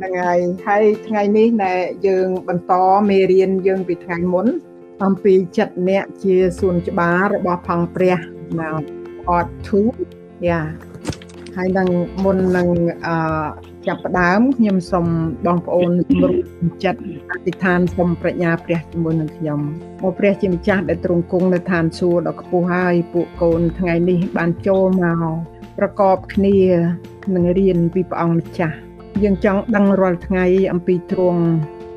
ហ្នឹងហើយហើយថ្ងៃនេះដែលយើងបន្តមេរៀនយើងពីថ្ងៃមុនអំពីចិត្តអ្នកជាសួនច្បាររបស់ផងព្រះនៅ part 2យ៉ាហើយនឹងមុននឹងអឺចាប់ផ្ដើមខ្ញុំសូមបងប្អូនរួមចិត្តអធិដ្ឋានសូមប្រាជ្ញាព្រះជាមួយនឹងខ្ញុំមកព្រះជាម្ចាស់ដែលទ្រង់គង់នៅឋានសួគ៌ដ៏ខ្ពស់ហើយពួកកូនថ្ងៃនេះបានចូលមកប្រកបគ្នានឹងរៀនពីព្រះអង្គម្ចាស់ យើងចង់ដឹងរាល់ថ្ងៃអំពីទ្រង់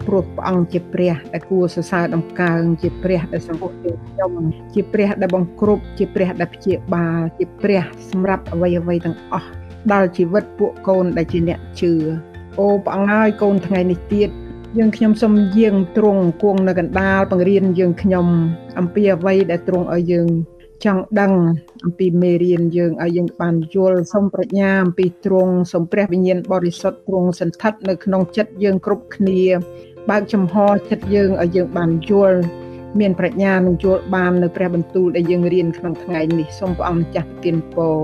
ព្រោះព្រះអង្គជាព្រះដែលគួរសរសើរដំកើងជាព្រះដែលសម្ពុះយើងខ្ញុំជាព្រះដែលបង្គ្រប់ជាព្រះដែលព្យាបាលជាព្រះសម្រាប់អ្វីអ្វីទាំងអស់ដល់ជីវិតពួកកូនដែលជាអ្នកជឿអូព្រះអង្គហើយកូនថ្ងៃនេះទៀតយើងខ្ញុំសូមយាងទ្រង់គង់នៅកណ្ដាលបង្រៀនយើងខ្ញុំអំពីអ្វីដែលទ្រង់ឲ្យយើង ចង់ដឹងអំពីមេរៀនយើងឲ្យយើងបានយល់សូមប្រាជ្ញាអំពីទ្រង់សូមព្រះវិញ្ញាណបរិសុទ្ធទ្រង់សន្តិដ្ឋនៅក្នុងចិត្តយើងគ្រប់គ្នា បើកចំហចិត្តយើងឲ្យយើងបានយល់មានប្រាជ្ញានឹងយល់បាននៅព្រះបន្ទូលដែលយើងរៀនក្នុងថ្ងៃនេះសូមព្រះអង្គម្ចាស់ប្រទានពរ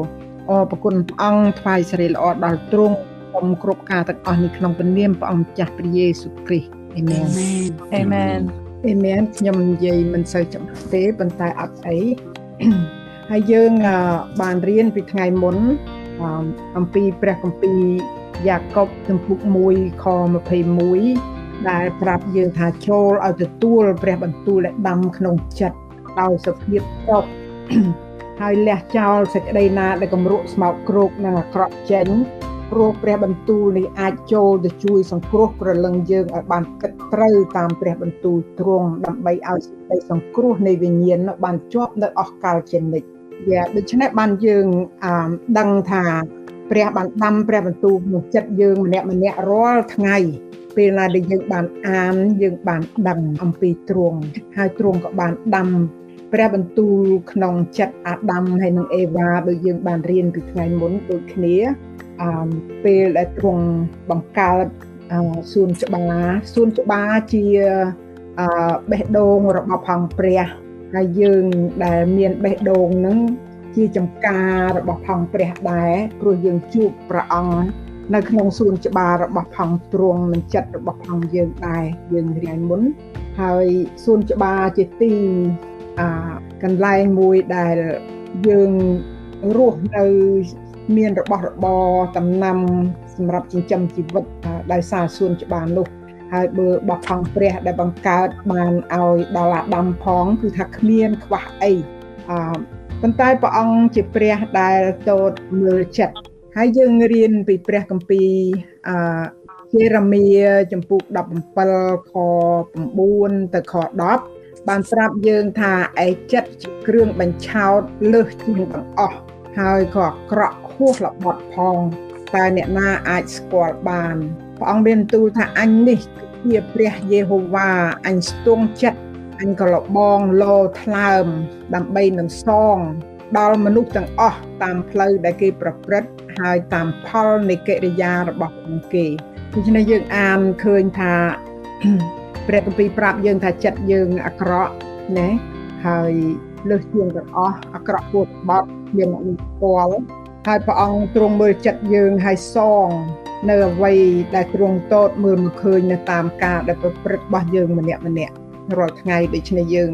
អរគុណព្រះអង្គថ្វាយសិរីល្អដល់ទ្រង់សូមគ្រប់ការទាំងអស់នេះក្នុងព្រះនាមព្រះអង្គម្ចាស់ព្រះយេស៊ូវគ្រីស្ទអេមែនអេមែនអេមែនខ្ញុំនិយាយមិនសូវច្បាស់ទេប៉ុន្តែអត់អី ហើយយើងបានរៀនពីថ្ងៃមុនអំពីព្រះគម្ពីរយ៉ាកុបជំពូក1ខ21ដែលប្រាប់យើងថាចូលឲ្យទទួលព្រះបន្ទូលដែលដាំក្នុងចិត្តដោយសភាពតបហើយលះចោលសេចក្តីណាដែលគម្រក់ស្មោកគ្រោកនិងអាក្រក់ចេញ ព្រោះព្រះបន្ទូលនេះអាចចូលទៅជួយសង្គ្រោះប្រលឹងយើងឲ្យបានគិតត្រូវតាមព្រះបន្ទូលទ្រង់ដើម្បីឲ្យសេចក្តីសង្គ្រោះនៃវិញ្ញាណបានជាប់នៅអស់កលជានិច្ចយ៉ាដូច្នេះបានយើងអឺដឹងថាព្រះបានដាំព្រះបន្ទូលក្នុងចិត្តយើងម្នាក់ម្នាក់រាល់ថ្ងៃពេលណាដែលយើងបានអានយើងបានដឹងអំពីទ្រង់ហើយទ្រង់ក៏បានដាំព្រះបន្ទូលក្នុងចិត្តអាដាមហើយនិងអេវ៉ាដូចយើងបានរៀនពីថ្ងៃមុនដូចគ្នា អឺពេលដែលទ្រង់បង្កើតសួនច្បារសួនច្បារជាអឺបេះដូងរបស់ផងព្រះហើយយើងដែលមានបេះដូងហ្នឹងជាចំការរបស់ផងព្រះដែរព្រោះយើងជួបព្រះអង្គនៅក្នុងសួនច្បាររបស់ផងទ្រង់នឹងចិត្តរបស់ផងយើងដែរយើងរៀនមុនហើយសួនច្បារជាទីអាកន្លែងមួយដែលយើងរស់នៅ មានរបស់របរតំណាំសម្រាប់ចិញ្ចឹមជីវិតដោយសារសួនច្បារនោះហើយបើបបផងព្រះដែលបង្កើតបានឲ្យដល់អាដាមផង គឺថាគ្មានខ្វះអីអឺប៉ុន្តែព្រះអង្គជាព្រះដែលតូតមើលចិត្តហើយយើងរៀនពីព្រះគម្ពីរអឺយេរ៉ាមៀចំពុក17ខ9ទៅខ10បានប្រាប់យើងថាឯចិត្តជាគ្រឿងបញ្ឆោតលើសជាងទាំងអស់ហើយក៏អាក្រក់ ហួសល្បត់ផងតែអ្នកណាអាចស្គាល់បានព្រះអង្គមានទូលថាអញនេះជាព្រះយេហូវ៉ាអញស្ទង់ចិត្តអញក៏លបងលោថ្លើមដើម្បីនឹងសង ដល់មនុស្សទាំងអស់តាមផ្លូវដែលគេប្រព្រឹត្តហើយតាមផលនៃកិរិយារបស់គេដូច្នេះយើងអានឃើញថាព្រះគម្ពីរប្រាប់យើងថាចិត្តយើងអាក្រក់ណាហើយលើសជាងទាំងអស់អាក្រក់ពួតបត់មានអ្នកស្គាល់ ហើយព្រះអង្គទ្រង់មើលចិត្តយើងហើយសងនៅអ្វីដែលទ្រង់តតមើលមកឃើញនៅតាមការដែលប្រព្រឹត្តរបស់យើងម្នាក់ម្នាក់រាល់ថ្ងៃដូច្នេះយើង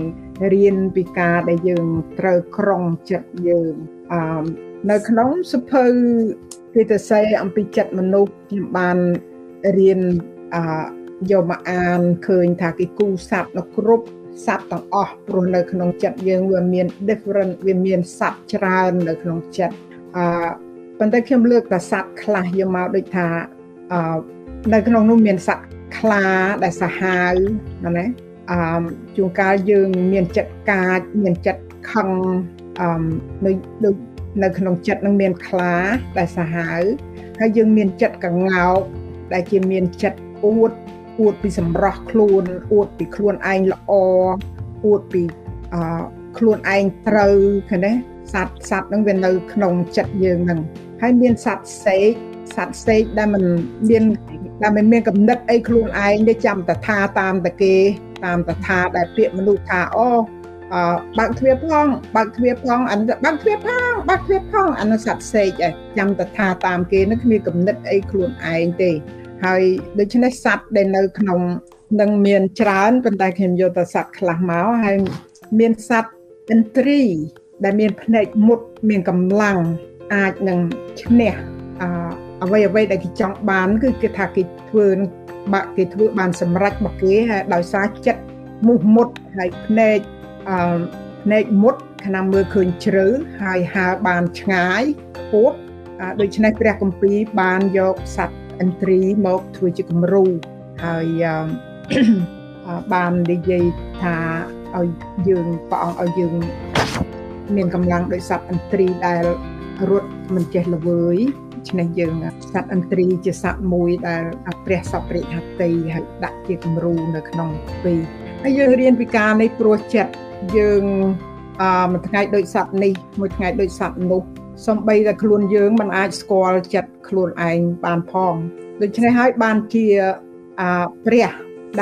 រៀនពីការដែលយើងត្រូវក្រុងចិត្តយើងអឺនៅក្នុងសភៅគេទៅសេអំពីចិត្តមនុស្សខ្ញុំបានរៀនអឺយកមកអានឃើញថាគេគូសัตว์នៅគ្រប់សัตว์ទាំងអស់ព្រោះនៅក្នុងចិត្តយើងវាមាន different វាមានសัตว์ច្រើននៅក្នុងចិត្ត អឺប៉ុន្តែខ្ញុំលើកតែសัตว์ខ្លះយកមកដូចថាអឺនៅក្នុងនោះមានសัตว์ខ្លាដែលសាហាវណាអឺជួនកាលយើងមានចិត្តកាចមានចិត្តខឹងអឺនៅដូចនៅក្នុងចិត្តនឹងមានខ្លាដែលសាហាវហើយយើងមានចិត្តកងោកដែលជាមានចិត្តអួតអួតពីសម្រស់ខ្លួនអួតពីខ្លួនឯងល្អអួតពីអឺខ្លួនឯងត្រូវឃើញទេ សត្វសត្វហ្នឹងវានៅក្នុងចិត្តយើងហ្នឹងហើយមានសត្វសេកសត្វសេកដែលมันមានដែលមិនមានកំណត់អីខ្លួនឯងទេចាំតថាតាមតគេតាមតថាដែលពាក្យមនុស្សថាអូអឺបើកទ្វារផងបើកទ្វារផងអានបើកទ្វារផងបើកទ្វារផងអានោះសត្វសេកឯងចាំតថាតាមគេនោះគ្មានកំណត់អីខ្លួនឯងទេហហើយដូច្នេះសត្វដែលនៅក្នុងនឹងមានច្រើនប៉ុន្តែខ្ញុំយកតែសត្វខ្លះមកហើយមានសត្វឥន្ទ្រី ដែលមានភ្នែកមុតមានកម្លាំងអាចនឹងឈ្នះអអ្វីអ្វីដែលគេចង់បាន គឺគេថាគេធ្វើបាក់គេធ្វើបានសម្រេចរបស់គេហើយដោយសារចិត្តមុះមុតហើយភ្នែកអឺភ្នែកមុតឆ្នាំមើលឃើញជ្រៅហើយហើបានឆ្ងាយខ្ពស់ដូច្នេះព្រះគម្ពីរបានយកសត្វឥន្ទ្រីមកធ្វើជាគំរូហើយបាននិយាយថាឲ្យយើងព្រះអង្គឲ្យយើង មានកម្លាំងដោយសត្វឥន្ទ្រីដែលរត់មិនចេះល្វើយឆ្នេះយើងសត្វឥន្ទ្រីជាសត្វមួយដែលព្រះសព្រិហតីហើយដាក់ជាគំរូនៅក្នុងពីហើយយើងរៀនពីការនេះព្រោះចិត្តយើងអឺមួយថ្ងៃដូចសត្វនេះមួយថ្ងៃដូចសត្វនោះសំបីតែខ្លួនយើងមិនអាចស្គាល់ចិត្តខ្លួនឯងបានផងដូច្នេះហើយបានជាអាព្រះ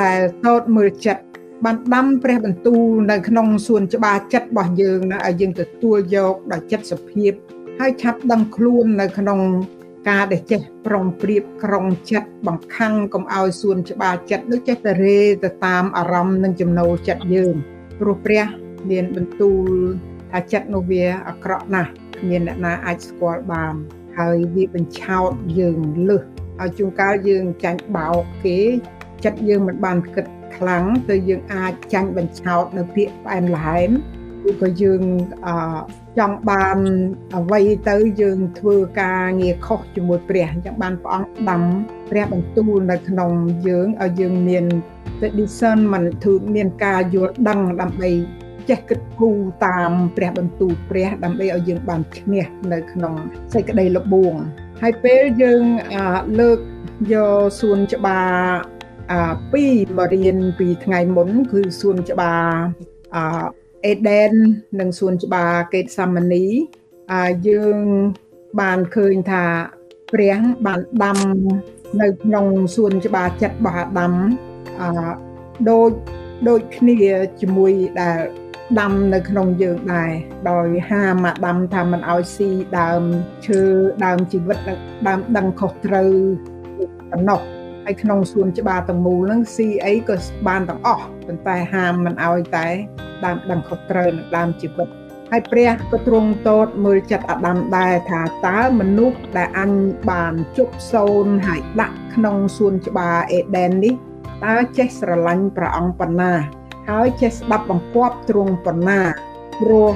ដែលតតមើលចិត្ត បានដាំព្រះបន្ទូលនៅក្នុងសួនច្បារចិត្តរបស់យើងណាឲ្យយើងទទួលយកដោយចិត្តសភាពហើយឆាប់ដឹងខ្លួននៅក្នុងការដែលចេះប្រុងប្រៀបក្រុងចិត្តបង្ខំកុំឲ្យសួនច្បារចិត្តដូចចេះតែរេទៅតាមអារម្មណ៍និងចំណូលចិត្តយើងព្រោះព្រះមានបន្ទូលថាចិត្តនោះវាអាក្រក់ណាស់គ្មានអ្នកណាអាចស្គាល់បាន ហើយវាបញ្ឆោតយើងលឹះឲ្យជួនកាលយើងចាញ់បោកគេចិត្តយើងមិនបានគិត ខ្លាំងទៅយើងអាចចាញ់បញ្ឆោតនៅពាក្យផ្អែមល្ហែមឬក៏យើងអចង់បានអ្វីទៅយើងធ្វើការងារខុសជាមួយព្រះអញ្ចឹងបានព្រះអង្គដាំព្រះបន្ទូលនៅក្នុងយើងឲ្យយើងមាន discernment គឺមានការយល់ដឹងដើម្បីចេះគិតគូរតាមព្រះបន្ទូលព្រះដើម្បីឲ្យយើងបានឈ្នះនៅក្នុងសេចក្តីលបួងហើយពេលយើងលើកយកសួនច្បារ អា2មករៀនពីថ្ងៃមុន គឺសួនច្បារអអេដេននិងសួនច្បារកេតសាមនីអាយើងបានឃើញថាព្រះបានដាំនៅក្នុងសួនច្បារចិត្តរបស់អាដាមអដូចដូចគ្នាជាមួយដែលដាំនៅក្នុងយើងដែរដោយហាមអាដាមថាមិនឲ្យស៊ីដើមឈើដើមជីវិតដើមដឹងខុសត្រូវបំណោះ ហើយក្នុងសួនច្បារទាំងមូលហ្នឹងស៊ីអីក៏បានទាំងអស់ប៉ុន្តែហាមមិនឲ្យតែដើមដឹងខុសត្រូវនឹងដើមជីវិតហើយព្រះក៏ទ្រង់តតមើលចិត្តអាដាមដែរថាតើមនុស្សដែលអញបានជប់សូនហើយដាក់ក្នុងសួនច្បារអេដេននេះតើចេះស្រឡាញ់ព្រះអង្គប៉ុណ្ណាហើយចេះស្ដាប់បង្គាប់ទ្រង់ប៉ុណ្ណាព្រោះ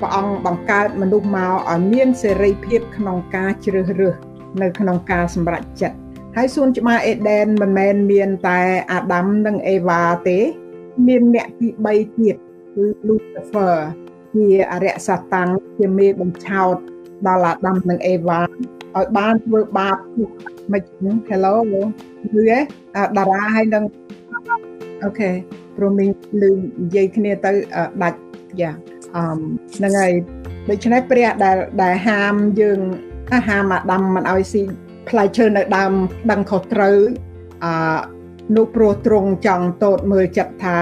ព្រះអង្គបង្កើតមនុស្សមកឲ្យមានសេរីភាពក្នុងការជ្រើសរើសនៅក្នុងការសម្រេចចិត្ត ហើយសួនច្បារអេដេនមិនមែនមានតែអាដាមនិងអេវ៉ាទេ មានអ្នកទី3ទៀតគឺ Lucifer ជាអរិយសាតាំងជាមេបញ្ឆោតដល់អាដាមនិងអេវ៉ាឲ្យបានធ្វើបាបមិន Hello គឺតារាហើយនឹងអូខេព្រោះមីងលឺនិយាយគ្នាទៅដាច់យ៉ាអឺហ្នឹងហើយដូច្នេះព្រះដែលដែលហាមយើងហាមអាដាមមិនឲ្យស៊ី ផ្លែឈើនៅដើមដឹងខុសត្រូវអឺនោះព្រោះទ្រង់ចង់តូតមើលចិត្តថា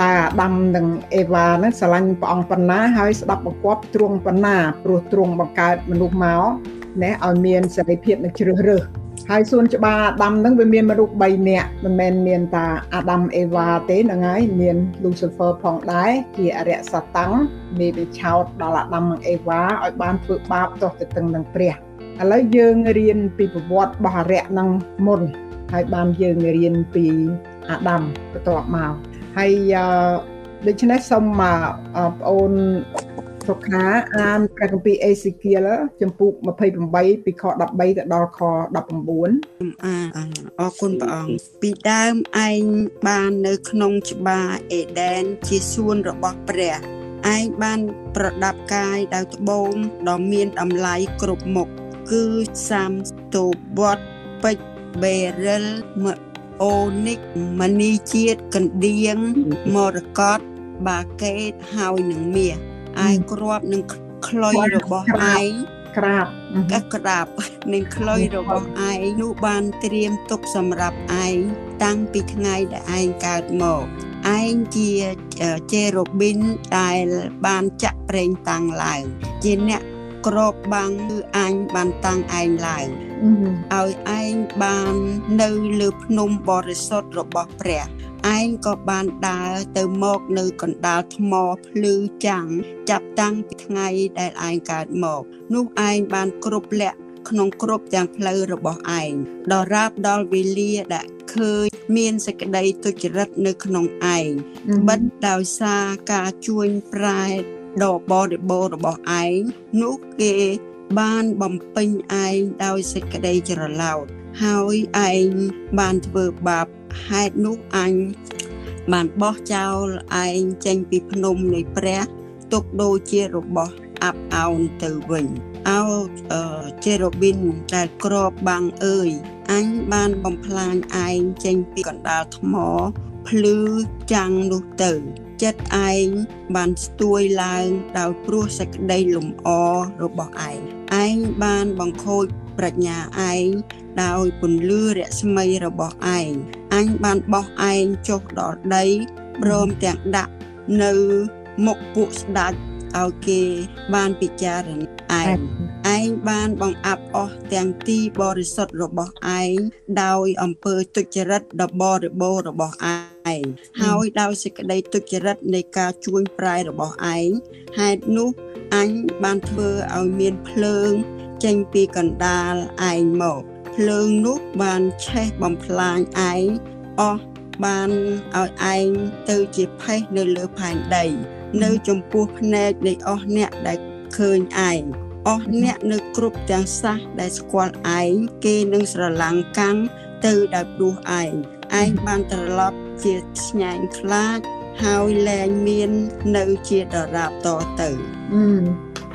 តើអាដាមនិងអេវ៉ាហ្នឹងស្រឡាញ់ព្រះអង្គប៉ុណ្ណាហើយស្ដាប់បង្គាប់ទ្រង់ប៉ុណ្ណាព្រោះទ្រង់បង្កើតមនុស្សមកណែឲ្យមានសេរីភាពនិងជ្រើសរើសហើយសួនច្បារអាដាមហ្នឹងវាមានមនុស្ស3នាក់មិនមែនមានតាអាដាមអេវ៉ាទេហ្នឹងហើយមាន Lucifer ផងដែរជាអរិយសតាំងមានវាឆោតដល់អាដាមនិងអេវ៉ាឲ្យបានធ្វើបាបទោះទៅទឹងនឹងព្រះ ឥឡូវយើងរៀនពីប្រវត្តិរបស់អរិយនឹងមុនហើយបានយើងរៀនពីអាដាមបន្ទាប់មកហើយដូច្នេះសូមបងប្អូនសុខាអានព្រះគម្ពីរអេសេគៀលចំពុក28ពីខ13ទៅដល់ខ19អាអរគុណព្រះអង្គពីដើមឯងបាននៅក្នុងច្បារអេដេនជាសួនរបស់ព្រះឯងបានប្រដាប់កាយដោយត្បូងដ៏មានតម្លៃគ្រប់មុខ គឺសាមតូបតពេជ្របេរិលអូនិកមនីជាតិកណ្ដៀងមរកតបាកេតហើយនឹងមាសឯគ្រាប់នឹងក្លុយរបស់ឯងក្រាបកក្រាបនឹងក្លុយរបស់ឯងនោះបានត្រៀមទុកសម្រាប់ឯងតាំងពីថ្ងៃដែលឯងកើតមកឯងជាជេរូប៊ីនដែលបានចាក់ប្រេងតាំងឡើង ជាអ្នក ក្របបាំងគឺអញបានតាំងឯងឡើងឲ្យឯងបាននៅលើភ្នំបរិសុទ្ធរបស់ព្រះឯងក៏បានដើរទៅមកនៅកណ្ដាលថ្មភ្លឺចាំងចាប់តាំងពីថ្ងៃដែលឯងកើតមកនោះឯងបានគ្រប់លក្ខក្នុងគ្រប់ទាំងផ្លូវរបស់ឯងដល់រាបដល់វេលាដែលឃើញមានសេចក្តីទុច្ចរិតនៅក្នុងឯងបិទដោយសារការជួញប្រែ ដ៏បរិបូររបស់ឯងនោះគេបានបំពេញឯងដោយសេចក្តីច្រឡោតហើយឯងបានធ្វើបាបហេតុនោះអញបានបោះចោលឯងចេញពីភ្នំនៃព្រះទុកដូចជារបស់អាប់អោនទៅវិញអោជេរ៉ូប៊ីនដែលក្របបាំងអើយអញបានបំផ្លាញឯងចេញពីកណ្ដាលថ្មភ្លឺចាំងនោះទៅ ចិត្តឯងបានស្ទួយឡើងដោយព្រោះសេចក្តីលំអរបស់ឯងឯងបានបង្ខូចប្រាជ្ញាឯងដោយពន្លឺរស្មីរបស់ឯងអញបានបោះឯងចុះដល់ដីព្រមទាំងដាក់នៅមុខពួកស្ដេចឲ្យគេបានពិចារណាឯងឯងបានបង្អាប់អស់ទាំងទីបរិសុទ្ធរបស់ឯងដោយអំពើទុច្ចរិតដ៏បរិបូរណ៍របស់ឯង ហើយដោយសេចក្តីទុច្ចរិតនៃការជួញប្រែរបស់ឯងហេតុនោះអញបានធ្វើឲ្យមានភ្លើង ចេញពីកណ្ដាលឯងមកភ្លើងនោះបានឆេះបំផ្លាញឯងអស់បានឲ្យឯងទៅជាផេះនៅលើផែនដី នៅចំពោះភ្នែកនៃអស់អ្នកដែលឃើញឯងអស់អ្នកនៅគ្រប់ទាំងសាសដែលស្គាល់ឯងគេនឹងស្រឡាំងកាំងទៅដោយព្រោះឯងឯងបានត្រឡប់ ជាស្ញែងខ្លាចហើយលែងមាននៅជាដរាបតទៅ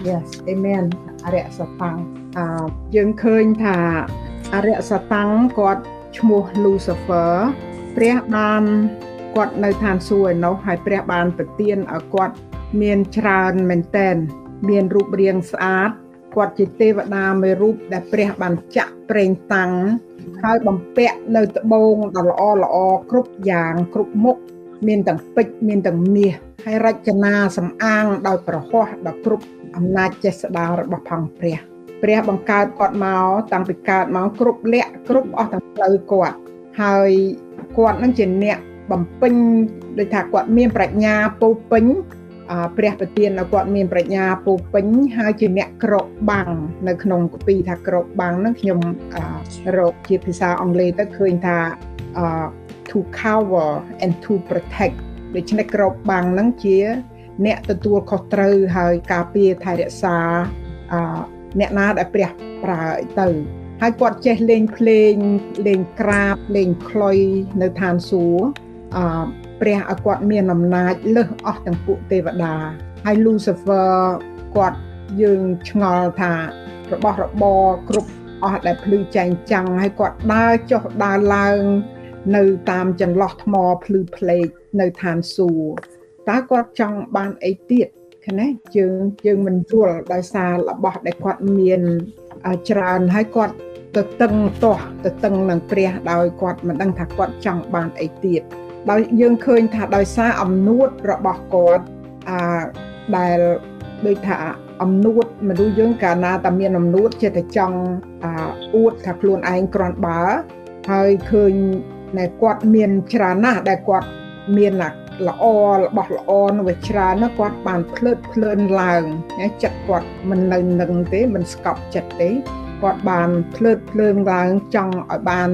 Yes amen អរិយសតាំងអឺយើងឃើញថាអរិយសតាំងគាត់ឈ្មោះ Lucifer ព្រះបានគាត់នៅឋានសួគ៌ឯនោះហើយព្រះបានប្រទានឲ្យគាត់មានច្រើនមែនតែនមានរូបរាងស្អាតគាត់ជាទេវតាមួយរូបដែលព្រះបានចាក់ប្រេងតាំង ហើយបំពាក់នៅត្បូងដ៏ល្អល្អគ្រប់យ៉ាងគ្រប់មុខមានទាំងពេជ្រមានទាំងមាសហើយរចនាសម្អាងដោយប្រហោះដល់គ្រប់អំណាចចេស្តារបស់ផងព្រះព្រះបង្កើតគាត់មកតាំងពីកើតមកគ្រប់លក្ខគ្រប់អស់ទាំងផ្លូវគាត់ហើយគាត់នឹងជាអ្នកបំពេញដូចថាគាត់មានប្រាជ្ញាពោពេញ ព្រះប្រទានឲ្យគាត់មានប្រាជ្ញាពោពេញហើយជាអ្នកក្របបាំងនៅក្នុងកពីថាក្របបាំងហ្នឹងខ្ញុំរកជាភាសាអង់គ្លេសទៅឃើញថា to cover and to protect ដូច្នេះក្របបាំងហ្នឹងជា អ្នកទទួលខុសត្រូវហើយការពារថែរក្សាអ្នកណាដែលព្រះប្រើទៅហើយគាត់ចេះលេងភ្លេងលេងក្រាបលេងខ្លុយនៅឋានសួគ៌អឺ ព្រះឲ្យគាត់មានអំណាចលើសអស់ទាំងពួកទេវតាហើយ Lucifer គាត់យើងឆ្ងល់ថារបស់របរគ្រប់អស់ដែលភ្លឺចែងចាំងហើយគាត់ដើរចុះដើរឡើង នៅតាមចន្លោះថ្មភ្លឺផ្លេកនៅឋានសួគ៌តើគាត់ចង់បានអីទៀតឃើញទេយើងយើងមិនយល់ដោយសាររបស់ដែលគាត់មានច្រើនហើយគាត់ទៅតឹងទាស់ទៅតឹងនឹងព្រះដោយគាត់មិនដឹងថាគាត់ចង់បានអីទៀត ដោយយើងឃើញថាដោយសារអំនួតរបស់គាត់អាដែលដូចថាអំនួតមនុស្សយើងកាលណាតែមានអំនួតចេះតែចង់អួតថាខ្លួនឯងក្រាន់បើហើយឃើញតែគាត់មានច្រើនណាស់ដែលគាត់មានល្អរបស់ល្អនោះវាច្រើនណាស់គាត់បានភ្លើតភ្លើនឡើងចិត្តគាត់មិននៅនឹងទេមិនស្កប់ចិត្តទេគាត់បានភ្លើតភ្លើនឡើងចង់ឲ្យបាន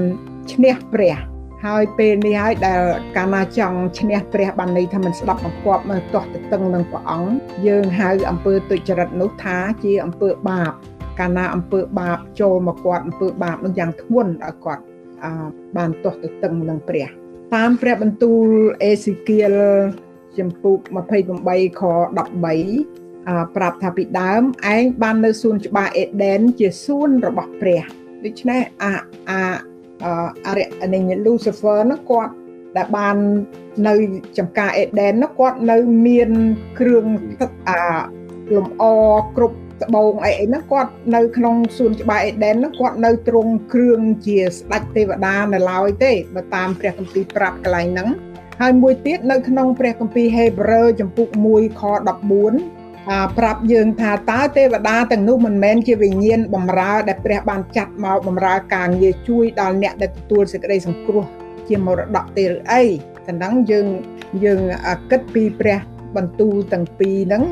ឈ្នះព្រះ ហើយពេលនេះហើយដែលកាលណាចង់ឈ្នះព្រះបានន័យថាមិនស្ដាប់បង្គាប់មើលទាស់ទៅតឹងនឹងព្រះអង្គយើងហៅអំពើទុច្ចរិតនោះថាជាអំពើបាបកាលណាអំពើបាបចូលមកគាត់អំពើបាបនោះយ៉ាងធ្ងន់ដល់គាត់បានទាស់ទៅតឹងនឹងព្រះ តាមព្រះបន្ទូលអេស៊ីគៀលចំពុក28ខ13ប្រាប់ថាពីដើមឯងបាននៅសួនច្បារអេដេនជាសួនរបស់ព្រះដូច្នេះអាអា អរិយនិញ Lucifer នោះគាត់ដែលបាននៅចំការអេដេននោះគាត់នៅមានគ្រឿងអាលំអគ្រប់ត្បូងអីអីហ្នឹងគាត់នៅក្នុងសួនច្បារអេដេនហ្នឹងគាត់នៅទ្រង់គ្រឿងជាស្ដេចទេវតានៅឡើយទេបើតាមព្រះគម្ពីរប្រាប់កន្លែងហ្នឹងហើយមួយទៀតនៅក្នុងព្រះគម្ពីរហេព្រើរចំពុក1ខ14 ប្រាប់យើងថាតើទេវតាទាំងនោះមិនមែនជាវិញ្ញាណបំរើដែលព្រះបានចាត់មកបំរើការងារជួយដល់អ្នកដែលទទួលសេចក្តីសង្គ្រោះជាមរតកទេឬអីតែហ្នឹងយើងយើងគិតពីព្រះបន្ទូលទាំងពីរហ្នឹង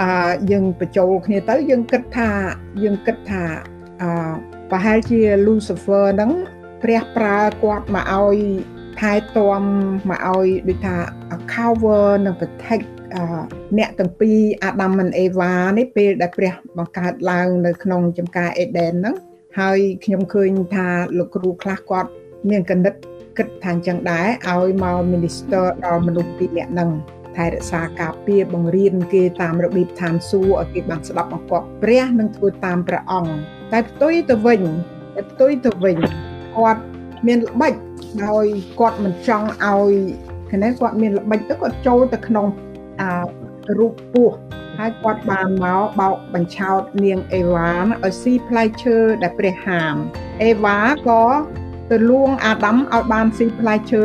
អឺយើងបញ្ចូលគ្នាទៅយើងគិតថាយើងគិតថាអឺប្រហែលជា Lucifer ហ្នឹងព្រះប្រើគាត់មកឲ្យថែទាំមកឲ្យដូចថា cover និង protect អ្នកទាំងពីរអាដាមនិងអេវ៉ានេះពេលដែលព្រះបង្កើតឡើងនៅក្នុងចំការអេដេនហ្នឹងហើយខ្ញុំឃើញថាលោកគ្រូខ្លះគាត់មានកណិតគិតថាអញ្ចឹងដែរឲ្យមក minister ដល់មនុស្សពីរនាក់ហ្នឹងថែរក្សាការពារបង្រៀនគេតាមរបៀបឋានសួគ៌ឲ្យគេបានស្ដាប់បង្គាប់ព្រះនិងធ្វើតាមព្រះអង្គតែផ្ទុយទៅវិញតែផ្ទុយទៅវិញគាត់មានល្បិចដោយគាត់មិនចង់ឲ្យគណេគាត់មានល្បិចទៅគាត់ចូលទៅក្នុងអា រូបពស់ហើយគាត់បានមកបោកបញ្ឆោតនាងអេវ៉ាឲ្យស៊ីផ្លែឈើដែលព្រះហាមអេវ៉ាក៏ទៅលួងអាដាមឲ្យបានស៊ីផ្លែឈើ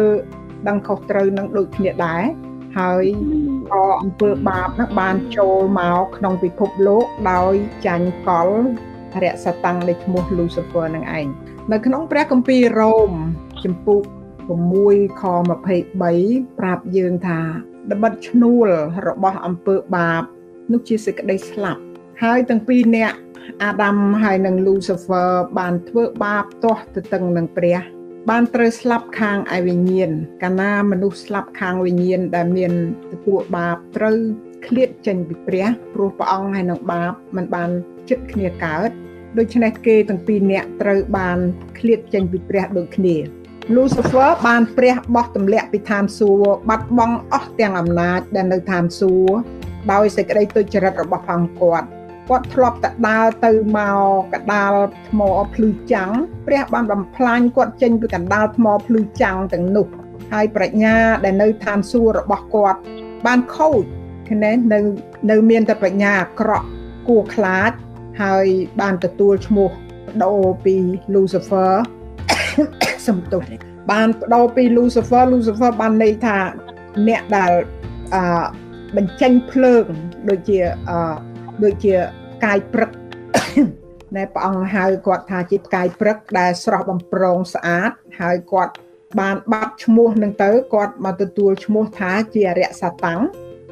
ដឹងខុសត្រូវនឹងដូចគ្នាដែរហើយក៏អំពើបាបនោះបានចូលមកក្នុងពិភពលោកដោយចាញ់កលរៈសតាំងនៃឈ្មោះ Lucifer នឹងឯងនៅក្នុងព្រះគម្ពីររ៉ូមចំពុក6ខ23ប្រាប់យើងថា ល្បិតឈ្នួលរបស់អំពើបាបនោះជាសេចក្តីស្លាប់ហើយទាំងពីរនាក់អាដាមហើយនិង Lucifer បានធ្វើបាបទាស់ទៅទឹងនឹងព្រះ បានត្រូវស្លាប់ខាងឯវិញ្ញាណកាលណាមនុស្សស្លាប់ខាងវិញ្ញាណដែលមានទទួលបាបត្រូវឃ្លាតចេញពីព្រះព្រោះព្រះអង្គហើយនឹងបាបมันបានចិត្តគ្នាកើតដូច្នេះគេទាំងពីរនាក់ត្រូវបានឃ្លាតចេញពីព្រះដូចគ្នា Lucifer បានព្រះបោះទម្លាក់ពីឋានសួគ៌បាត់បង់អស់ទាំងអំណាចដែលនៅឋានសួគ៌ដោយសេចក្តីទុច្ចរិតរបស់ផងគាត់គាត់ធ្លាប់តែដើរទៅមកកដាលថ្មភ្លឺចាំងព្រះបានបំផ្លាញគាត់ចេញពីកណ្ដាលថ្មភ្លឺចាំងទាំងនោះហើយប្រាជ្ញាដែលនៅឋានសួគ៌របស់គាត់បានខូចឃើញនៅនៅមានតែប្រាជ្ញាអាក្រក់គួរខ្លាចហើយបានទទួលឈ្មោះបដូរពី Lucifer សំទោសបានបដូរពី Lucifer Lucifer បានន័យថាអ្នកដែលអឺបញ្ចេញភ្លើងដូចជាអឺដូចជាផ្កាយព្រឹកដែលព្រះអង្គហៅគាត់ថាជាផ្កាយព្រឹកដែលស្រស់បំប្រងស្អាតហើយគាត់បានបាត់ឈ្មោះនឹងទៅគាត់មកទទួលឈ្មោះថាជាអរិយសាតាំង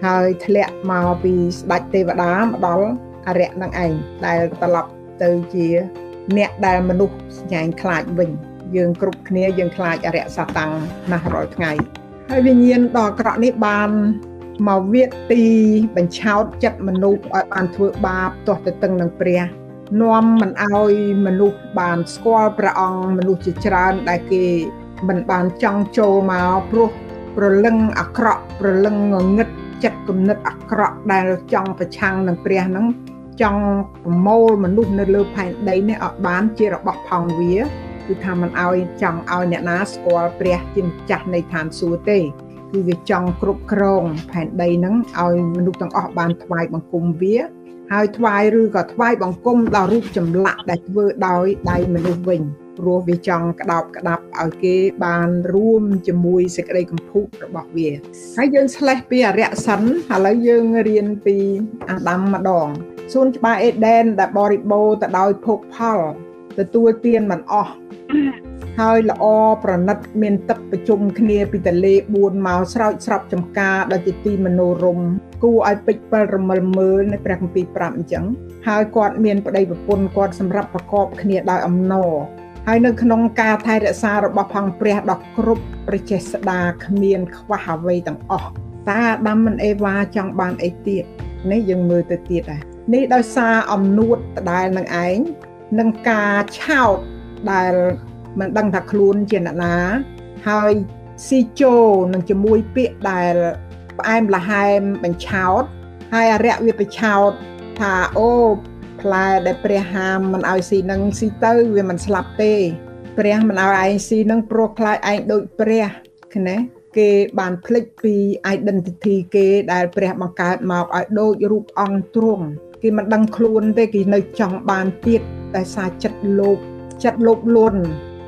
ហើយធ្លាក់មកពីស្ដេចទេវតាមកដល់អរិយនឹងឯងដែលត្រឡប់ទៅជាអ្នកដែលមនុស្សស្ញែងខ្លាចវិញ យើងគ្រប់គ្នាយើងខ្លាចអរិយសតាំងណាស់រាល់ថ្ងៃហើយវិញ្ញាណដ៏អាក្រក់នេះបានមកវាទីបញ្ឆោតចិត្តមនុស្សឲ្យបានធ្វើបាបទាស់ទៅតឹងនឹងព្រះនាំមិនឲ្យមនុស្សបានស្គាល់ព្រះអង្គមនុស្សជាច្រើនដែលគេមិនបានចង់ចូលមកព្រោះប្រលឹងអាក្រក់ប្រលឹងងងឹតចិត្តគំនិតអាក្រក់ដែលចង់ប្រឆាំងនឹងព្រះហ្នឹងចង់ប្រមូលមនុស្សនៅលើផែនដីនេះឲ្យបានជារបស់ផងវា គឺថាមិនឲ្យចង់ឲ្យអ្នកណាស្គាល់ព្រះជាម្ចាស់នៃឋានសួគ៌ទេគឺវាចង់គ្រប់គ្រងផែនដីហ្នឹងឲ្យមនុស្សទាំងអស់បានថ្វាយបង្គំវាហើយថ្វាយឬក៏ថ្វាយបង្គំដល់រូបចម្លាក់ដែលធ្វើដោយដៃមនុស្សវិញព្រោះវាចង់ក្តោបក្តាប់ឲ្យគេបានរួមជាមួយសេចក្តីកំពូករបស់វាហើយយើងឆ្លេះពីអរិយសិនឥឡូវយើងរៀនពីអាដាមម្ដងសួនច្បារអេដែនដែលបរិបូរទៅដោយភោគផល ទទួលទានមិនអស់ហើយល្អប្រណិត មានទឹកប្រជុំគ្នាពីតលេ4មកស្រោចស្រពចំការដែលជាទីមនោរមគួរឲ្យពេចពិលរមិលមើលនៅព្រះគម្ពីរប្រាប់អញ្ចឹងហើយគាត់មានប្តីប្រពន្ធគាត់សម្រាប់ប្រកបគ្នាដោយអំណរហើយនៅក្នុងការថែរក្សារបស់ផងព្រះដ៏គ្រប់ប្រជេស្តាគ្មានខ្វះអ្វីទាំងអស់តើអាដាមនិងអេវ៉ាចង់បានអីទៀតនេះយើងមើលទៅទៀតដែរនេះដោយសារអំនួតដដែលនឹងឯង នឹងការឆោតដែលមិនដឹងថាខ្លួនជាអ្នកណាហើយស៊ីជោនឹងជាមួយពាក្យដែលផ្អែមល្ហែមបញ្ឆោតហើយអរិយវាបញ្ឆោតថាអូផ្លែដែលព្រះហាមមិនឲ្យស៊ីនឹងស៊ីទៅវាមិនស្លាប់ទេព្រះមិនឲ្យឯងស៊ីនឹងព្រោះខ្លាចឯងដូចព្រះឃើញទេគេបានភ្លេចពី identity គេដែលព្រះបង្កើតមកឲ្យដូចរូបអង្គទ្រង់គេមិនដឹងខ្លួនទេគេនៅចង់បានទៀត តែសារចិត្តលោភចិត្តលោភលន់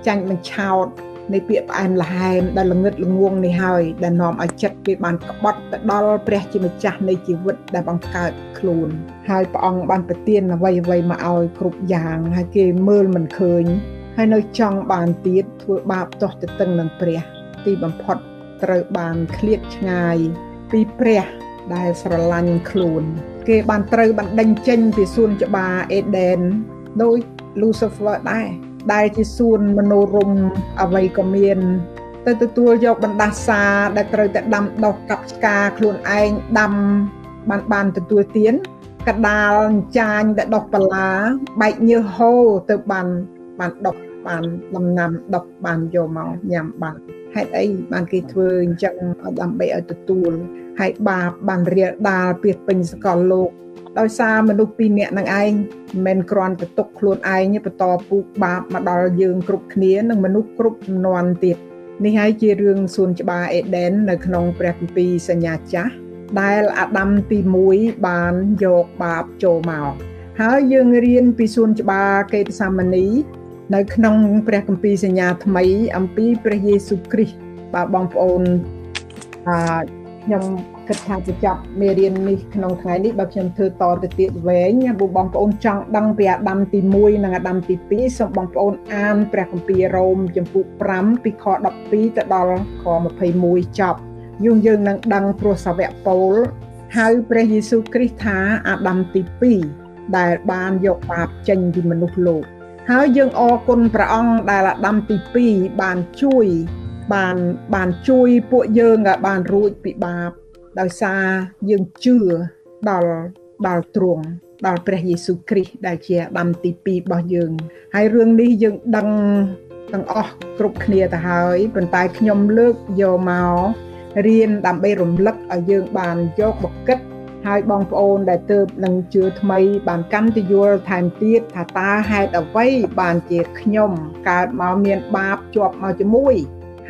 ចាញ់បញ្ឆោតនៃពាក្យផ្អែមល្ហែមដែលល្ងឹតល្ងងនេះហើយដែលនាំឲ្យចិត្តគេបានក្បត់ទៅដល់ព្រះជាម្ចាស់នៃជីវិតដែលបង្កើតខ្លួន ហើយព្រះអង្គបានប្រទានអ្វីអ្វីមកឲ្យគ្រប់យ៉ាងហើយគេមើលមិនឃើញ ហើយនៅចង់បានទៀតធ្វើបាបទាស់ទៅតឹងនឹងព្រះ ទីបំផុតត្រូវបានឃ្លាតឆ្ងាយពីព្រះដែលស្រឡាញ់ខ្លួន គេបានត្រូវបណ្ដេញចេញពីសួនច្បារអេដេន ដោយ Lucifer ដែរដែលជាសួនមនោរមអ្វីក៏មាន ទៅទទួលយកបណ្ដាសាដែលត្រូវតែដាំដុះកັບឆ្កាខ្លួនឯងដាំបានបានទទួលទានកដាលចាញដែលដុះបន្លាបែកញើសហូរទៅបានបានដុះបានដំណាំដុះបានយកមកញ៉ាំបានហេតុអីបានគេធ្វើអញ្ចឹងដើម្បីឲ្យទទួលហើយបាបបានរៀលដាលពីពេញសកលលោក ដោយសារមនុស្សពីរនាក់នឹងឯងមិនគ្រាន់តែទុកខ្លួនឯងបន្តពូកបាបមកដល់យើងគ្រប់គ្នានិងមនុស្សគ្រប់ចំនួនទៀតនេះហើយជារឿងសួនច្បារអេដេននៅក្នុងព្រះគម្ពីរសញ្ញាចាស់ដែលអាដាមទី1បានយកបាបចូលមកហើយយើងរៀនពីសួនច្បារកេតសាមនី នៅក្នុងព្រះគម្ពីរសញ្ញាថ្មី អំពីព្រះយេស៊ូវគ្រីស្ទបាទបងប្អូនអឺខ្ញុំ គិតថាจะចាប់មេរៀននេះក្នុងថ្ងៃនេះបើខ្ញុំធ្វើតទៅទៀតវែងបងប្អូនចង់ដឹងពីអាដាមទី1និងអាដាមទី2សូមបងប្អូនអានព្រះគម្ពីររ៉ូមចំពុក5ពីខ12ទៅដល់ខ21ចប់យើងយើងនឹងដឹងព្រោះសាវកពូលហៅព្រះយេស៊ូវគ្រីស្ទថាអាដាមទី2ដែលបានយកបាបចេញពីមនុស្សលោកហើយយើងអរគុណព្រះអង្គដែលអាដាមទី2បានជួយបានបានជួយពួកយើងឲ្យបានរួចពីបាប ដោយសារយើងជឿដល់ដល់ទ្រង់ដល់ព្រះយេស៊ូវគ្រីស្ទដែលជាអាដាមទី2របស់យើង ហើយរឿងនេះយើងដឹងទាំងអស់គ្រប់គ្នាទៅហើយប៉ុន្តែខ្ញុំលើកយកមករៀនដើម្បីរំលឹកឲ្យយើងបានយកបកិតហើយបងប្អូនដែលទៅនឹងជឿថ្មី បានកាន់ទៅយល់ថែមទៀតថាតើហេតុអ្វីបានជាខ្ញុំកើតមកមានបាបជាប់មកជាមួយ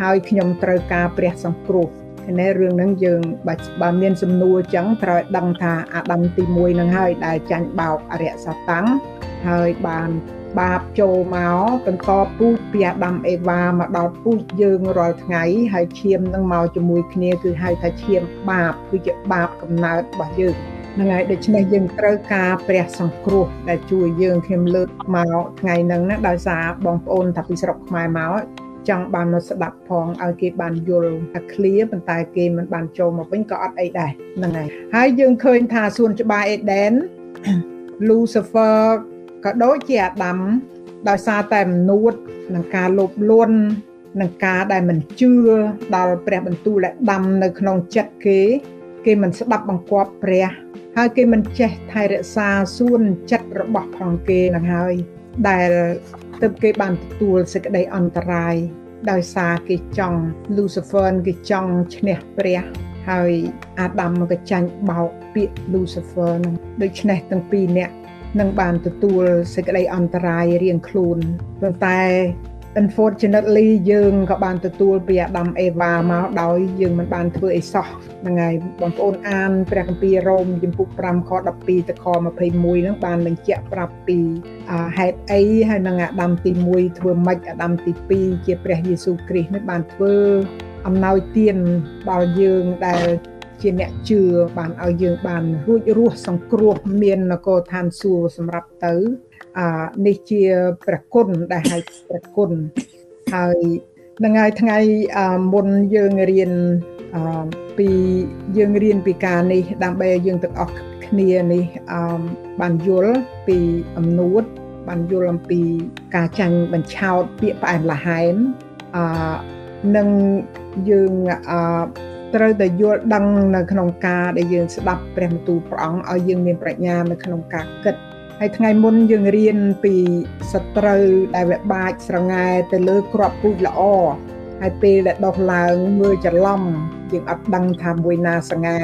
ហើយខ្ញុំត្រូវការព្រះសង្គ្រោះ នៅរឿងហ្នឹងយើងបើបើមានសំណួរអញ្ចឹងត្រូវដឹងថាអាដាមទី1ហ្នឹងហើយដែលចាញ់បោកអរិយសតាំងហើយបានបាបចូលមកបន្តពូជពីអាដាមអេវ៉ាមកដល់ពូជយើងរាល់ថ្ងៃហើយឈាមនឹងមកជាមួយគ្នាគឺហៅថាឈាមបាបគឺជាបាបកំណើតរបស់យើងហ្នឹងហើយដូច្នេះយើងត្រូវការព្រះសង្គ្រោះដែលជួយយើងខ្ញុំលើកមកថ្ងៃហ្នឹងណាដោយសារបងប្អូនថាពីស្រុកខ្មែរមក ចង់បានមកស្ដាប់ផងឲ្យគេបានយល់ថា clear ប៉ុន្តែគេមិនបានចូលមកវិញក៏អត់អីដែរហ្នឹងហើយហើយយើងឃើញថាសួនច្បារអេដេន Lucifer ក៏ដូចជាអាដាមដោយសារតែមនួតនឹងការលោភលន់នឹងការដែលមិនជឿដល់ព្រះបន្ទូលដែលដាំនៅក្នុងចិត្តគេ គេមិនស្ដាប់បង្គាប់ព្រះ ហើយគេមិនចេះថែរក្សាសួនចិត្តរបស់ផងគេនឹងហើយដែល ទើបគេបានទទួលសេចក្តីអន្តរាយដោយសារគេចង់ Lucifer គេចង់ឈ្នះព្រះហើយអាដាមក៏ចាញ់បោកពាក្យ Lucifer នឹងដូច្នេះទាំងពីរនាក់នឹងបានទទួលសេចក្តីអន្តរាយរៀងខ្លួនប៉ុន្តែ unfortunately យើងក៏បានទទួលពីអាដាមអេវ៉ាមកដោយយើងមិនបានធ្វើអីសោះហ្នឹងហើយបងប្អូនអានព្រះគម្ពីររ៉ូមជំពូក5ខ12ទៅខ21ហ្នឹងបានបញ្ជាក់ប្រាប់ពីហេតុអីហើយនឹងអាដាមទី1ធ្វើម៉េចអាដាមទី2ជាព្រះយេស៊ូវគ្រីស្ទនេះបានធ្វើអំណោយទានដល់យើងដែលជាអ្នកជឿបានឲ្យយើងបានរួចរស់សង្គ្រោះមាននគរឋានសួគ៌សម្រាប់ទៅអា នេះជាព្រះគុណដែលហៅព្រះគុណហើយនឹងហើយថ្ងៃមុនយើងរៀនពីយើងរៀនពីការនេះដើម្បីឲ្យយើងទាំងអស់គ្នានេះបានយល់ពីអំនួតបានយល់អំពីការចាញ់បញ្ឆោតពាក្យផ្អែមល្ហែមអឺនឹងយើងអឺត្រូវតែយល់ដឹងនៅក្នុងការដែលយើងស្ដាប់ព្រះបន្ទូលព្រះអង្គឲ្យយើងមានប្រាជ្ញានៅក្នុងការគិត ហើយថ្ងៃមុនយើងរៀនពីសត្រូវដែលវាបាចស្រងែទៅលើក្របពូជល្អហើយពេលដែលដុះឡើងមើលច្រឡំយើងអត់ដឹងថាមួយណាស្រងែ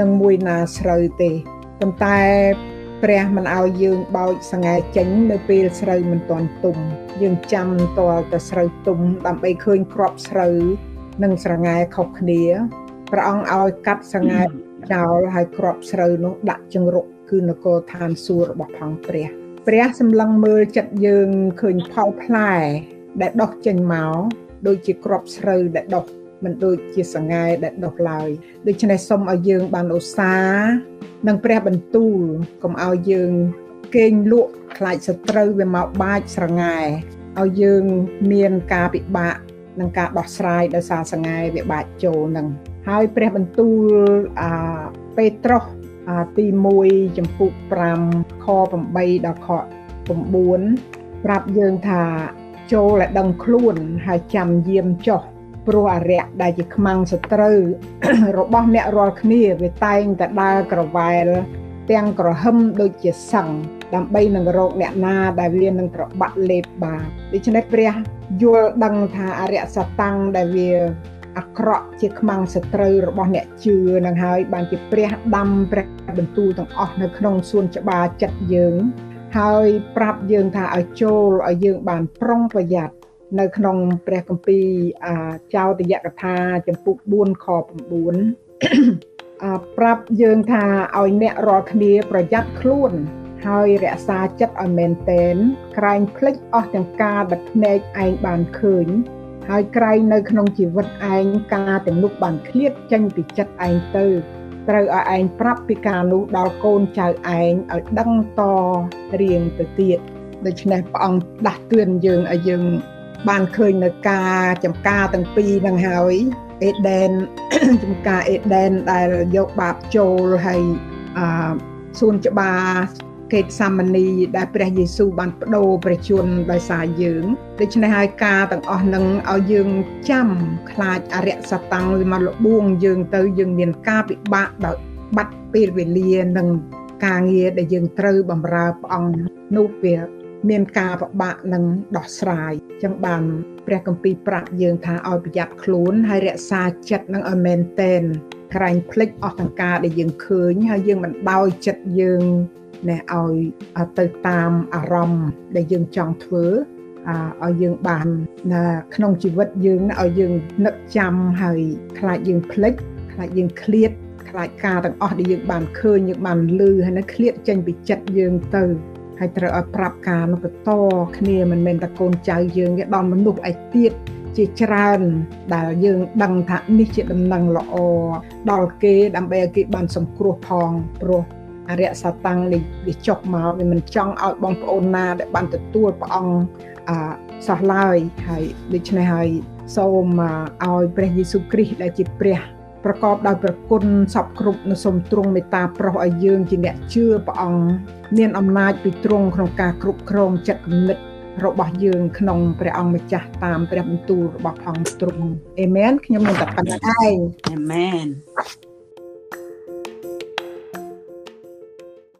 និងមួយណាស្រូវទេប៉ុន្តែព្រះមិនឲ្យយើងបោចសង្ហែចេញនៅពេលស្រូវមិនទាន់ទុំយើងចាំតលតែស្រូវទុំដើម្បីឃើញក្របស្រូវនិងស្រងែខុសគ្នាព្រះអង្គឲ្យកាត់ស្រងែចោលហើយក្របស្រូវនោះដាក់ចង្រុក គឺនគរឋានសួគ៌របស់ផងព្រះព្រះសម្លឹងមើលចិត្តយើងឃើញផលផ្លែដែលដុះចេញមកដូចជាក្របស្រូវដែលដុះមិនដូចជាសង្ហែដែលដុះឡើយដូច្នេះសូមឲ្យយើងបានឧស្សាហ៍និងព្រះបន្ទូលកុំឲ្យយើងគេងលក់ខ្លាចសត្រូវវាមកបាចស្រងែឲ្យយើងមានការពិបាកនឹងការដោះស្រាយដោយសារសង្ហែវាបាចចូលនឹងហើយព្រះបន្ទូលអាពេត្រុស ទី1ចំពុក5ខ8ដល់ខ9ប្រាប់យើងថាចូលឲ្យដឹងខ្លួនហើយចាំយាមចុះព្រោះអរិយដែលជាខ្មាំងសត្រូវរបស់អ្នករាល់គ្នាវាតែងតែដើរក្រវ៉ែលទាំងក្រហឹមដូចជាសឹងដើម្បីនឹងរកអ្នកណាដែលវានឹងត្របាក់លេបបាបដូច្នេះព្រះយល់ដឹងថាអរិយសតាំងដែលវា អាក្រក់ជាខ្មាំងសត្រូវរបស់អ្នកជឿនឹងហើយបានជាព្រះដាំព្រះបន្ទូលទាំងអស់នៅក្នុងសួនច្បារចិត្តយើង ហើយប្រាប់យើងថាឲ្យចូលឲ្យយើងបានប្រុងប្រយ័ត្ននៅក្នុងព្រះគម្ពីរចោទយកថាចំពុក4ខ9ប្រាប់យើងថាឲ្យអ្នករាល់គ្នាប្រយ័ត្នខ្លួនហើយរក្សាចិត្តឲ្យមែនតែនក្រែងភ្លេចអស់ទាំងការដែលភ្នែកឯងបានឃើញ ហើយក្រែងនៅក្នុងជីវិតឯងការទាំងនោះបានឃ្លាតចេញពីចិត្តឯងទៅត្រូវឲ្យឯងប្រាប់ពីការនោះដល់កូនចៅឯងឲ្យដឹងតរៀងទៅទៀតដូច្នេះព្រះអង្គដាស់តឿនយើងឲ្យយើងបានឃើញនៅការចំការទាំងពីរនឹងហើយអេដេនចំការអេដេនដែលយកបាបចូលហើយអឺសួនច្បារ កេតសាមនីដែលព្រះយេស៊ូវបានបដូរព្រះជន្មដោយសារយើងដូច្នេះហើយការទាំងអស់នឹងឲ្យយើងចាំខ្លាចអរិយសតាំងមកលបួងយើងទៅយើងមានការពិបាកដោយបាត់ពេលវេលានិងការងារដែលយើងត្រូវបម្រើព្រះអង្គនោះវាមានការពិបាកនឹងដោះស្រាយចឹងបានព្រះគម្ពីរប្រាប់យើងថាឲ្យប្រយ័ត្នខ្លួនហើយរក្សាចិត្តនឹងឲ្យមែនតែនក្រែងភ្លេចអស់ទាំងការដែលយើងឃើញហើយយើងមិនដោយចិត្តយើង ណែឲ្យទៅតាមអារម្មណ៍ដែលយើងចង់ធ្វើឲ្យយើងបានក្នុងជីវិតយើងឲ្យយើងនឹកចាំហើយខ្លាចយើងភ្លេចខ្លាចយើងឃ្លាតខ្លាចការទាំងអស់ដែលយើងបានឃើញយើងបានលឺហើយនៅឃ្លាតចេញពីចិត្តយើងទៅហើយត្រូវឲ្យប្រាប់ការនោះបន្តគ្នាមិនមែនតែកូនចៅយើងទេដល់មនុស្សឯទៀតជាច្រើនដែលយើងដឹងថានេះជាដំណឹងល្អដល់គេដើម្បីឲ្យគេបានសង្គ្រោះផងព្រោះ អរិយសតាំងនេះវាចុះមកវាមិនចង់ឲ្យបងប្អូនណាដែលបានទទួលព្រះអង្គអសោះឡើយហើយដូច្នេះហើយសូមឲ្យព្រះយេស៊ូវគ្រីស្ទដែលជាព្រះប្រកបដោយប្រគុណសពគ្រប់នៅសូមទ្រង់មេត្តាប្រោសឲ្យយើងជាអ្នកជឿព្រះអង្គមានអំណាចពីទ្រង់ក្នុងការគ្រប់គ្រងចិត្តគំនិតរបស់យើងក្នុងព្រះអង្គម្ចាស់តាមព្រះបន្ទូលរបស់ផងទ្រង់អេមែនខ្ញុំនឹងតែប៉ុណ្្នឹងឯងអេមែន